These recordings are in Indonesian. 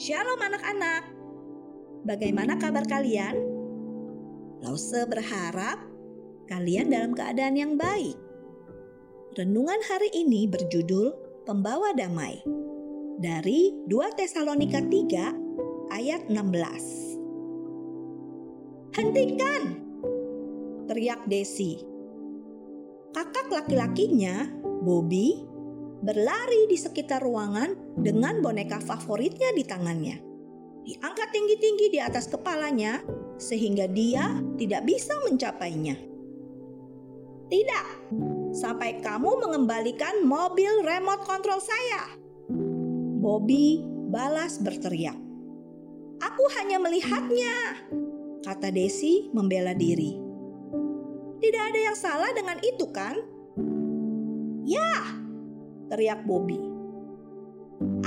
Shalom anak-anak. Bagaimana kabar kalian? Lause berharap kalian dalam keadaan yang baik. Renungan hari ini berjudul Pembawa Damai dari 2 Tesalonika 3 ayat 16. Hentikan! Teriak Desi. Kakak laki-lakinya, Bobby, berlari di sekitar ruangan dengan boneka favoritnya di tangannya. Diangkat tinggi-tinggi di atas kepalanya sehingga dia tidak bisa mencapainya. Tidak, sampai kamu mengembalikan mobil remote control saya. Bobby balas berteriak. Aku hanya melihatnya, kata Desi membela diri. Tidak ada yang salah dengan itu kan? Ya, teriak Bobby.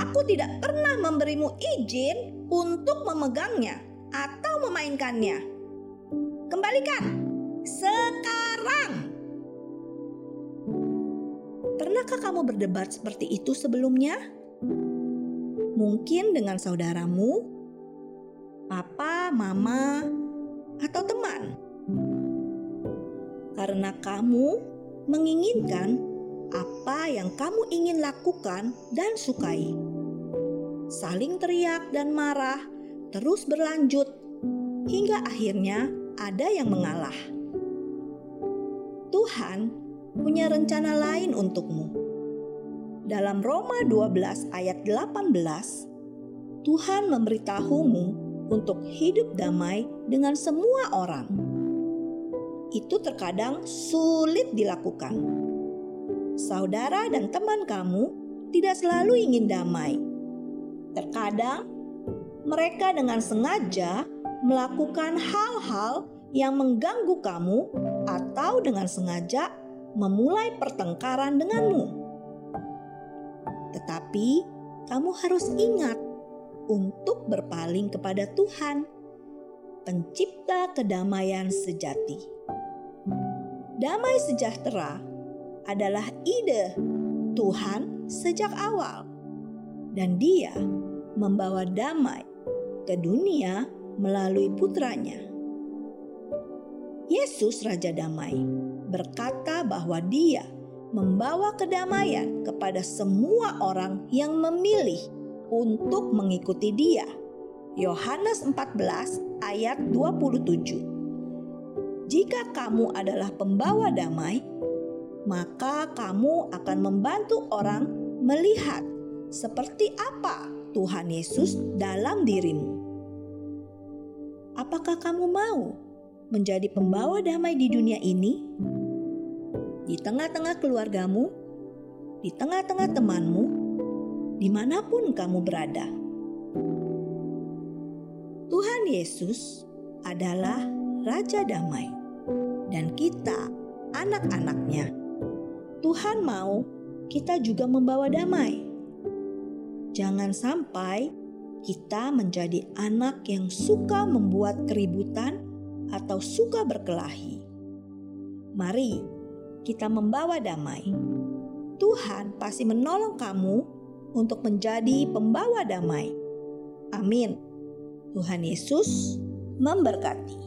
Aku tidak pernah memberimu izin untuk memegangnya atau memainkannya. Kembalikan sekarang. Pernahkah kamu berdebat seperti itu sebelumnya? Mungkin dengan saudaramu, papa, mama, atau teman. Karena kamu menginginkan apa yang kamu ingin lakukan dan sukai. Saling teriak dan marah terus berlanjut hingga akhirnya ada yang mengalah. Tuhan punya rencana lain untukmu. Dalam Roma 12 ayat 18, Tuhan memberitahumu untuk hidup damai dengan semua orang. Itu terkadang sulit dilakukan saudara dan teman kamu tidak selalu ingin damai. Terkadang mereka dengan sengaja melakukan hal-hal yang mengganggu kamu atau dengan sengaja memulai pertengkaran denganmu. Tetapi kamu harus ingat untuk berpaling kepada Tuhan, Pencipta kedamaian sejati. Damai sejahtera adalah ide Tuhan sejak awal, dan Dia membawa damai ke dunia melalui putranya. Yesus, Raja Damai, berkata bahwa Dia membawa kedamaian kepada semua orang yang memilih untuk mengikuti Dia. Yohanes 14 ayat 27. Jika kamu adalah pembawa damai, maka kamu akan membantu orang melihat seperti apa Tuhan Yesus dalam dirimu. Apakah kamu mau menjadi pembawa damai di dunia ini? Di tengah-tengah keluargamu, di tengah-tengah temanmu, di mana pun kamu berada. Tuhan Yesus adalah Raja Damai, dan kita anak-anaknya Tuhan mau kita juga membawa damai. Jangan sampai kita menjadi anak yang suka membuat keributan atau suka berkelahi. Mari kita membawa damai. Tuhan pasti menolong kamu untuk menjadi pembawa damai. Amin. Tuhan Yesus memberkati.